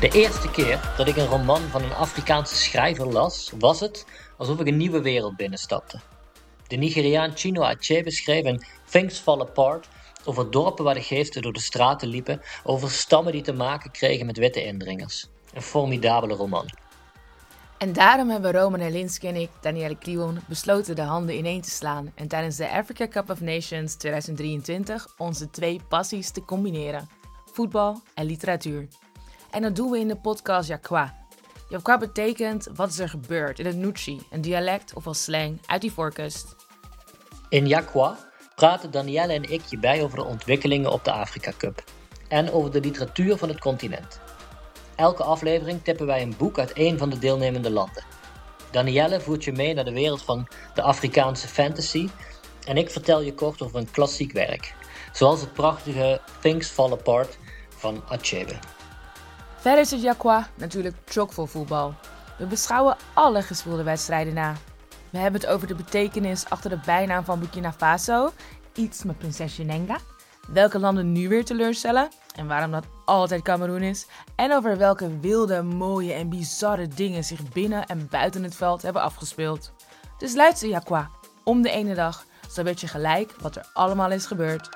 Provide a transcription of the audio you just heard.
De eerste keer dat ik een roman van een Afrikaanse schrijver las, was het alsof ik een nieuwe wereld binnenstapte. De Nigeriaan Chino Achebe schreef in Things Fall Apart over dorpen waar de geesten door de straten liepen, over stammen die te maken kregen met witte indringers. Een formidabele roman. En daarom hebben Roman Elinsky en ik, Danielle Klion, besloten de handen ineen te slaan en tijdens de Africa Cup of Nations 2023 onze twee passies te combineren: voetbal en literatuur. En dat doen we in de podcast Yakwa. Yakwa betekent wat is er gebeurd in het Nuchi, een dialect of als slang uit die voorkust. In Yakwa praten Danielle en ik je bij over de ontwikkelingen op de Afrika Cup en over de literatuur van het continent. Elke aflevering tippen wij een boek uit een van de deelnemende landen. Danielle voert je mee naar de wereld van de Afrikaanse fantasy en ik vertel je kort over een klassiek werk, zoals het prachtige Things Fall Apart van Achebe. Verder is het Yakwa natuurlijk chockvol voetbal. We beschouwen alle gespeelde wedstrijden na. We hebben het over de betekenis achter de bijnaam van Burkina Faso, iets met prinsesje Nenga, welke landen nu weer teleurstellen en waarom dat altijd Cameroen is, en over welke wilde, mooie en bizarre dingen zich binnen en buiten het veld hebben afgespeeld. Dus luister Yakwa, om de ene dag, zo weet je gelijk wat er allemaal is gebeurd.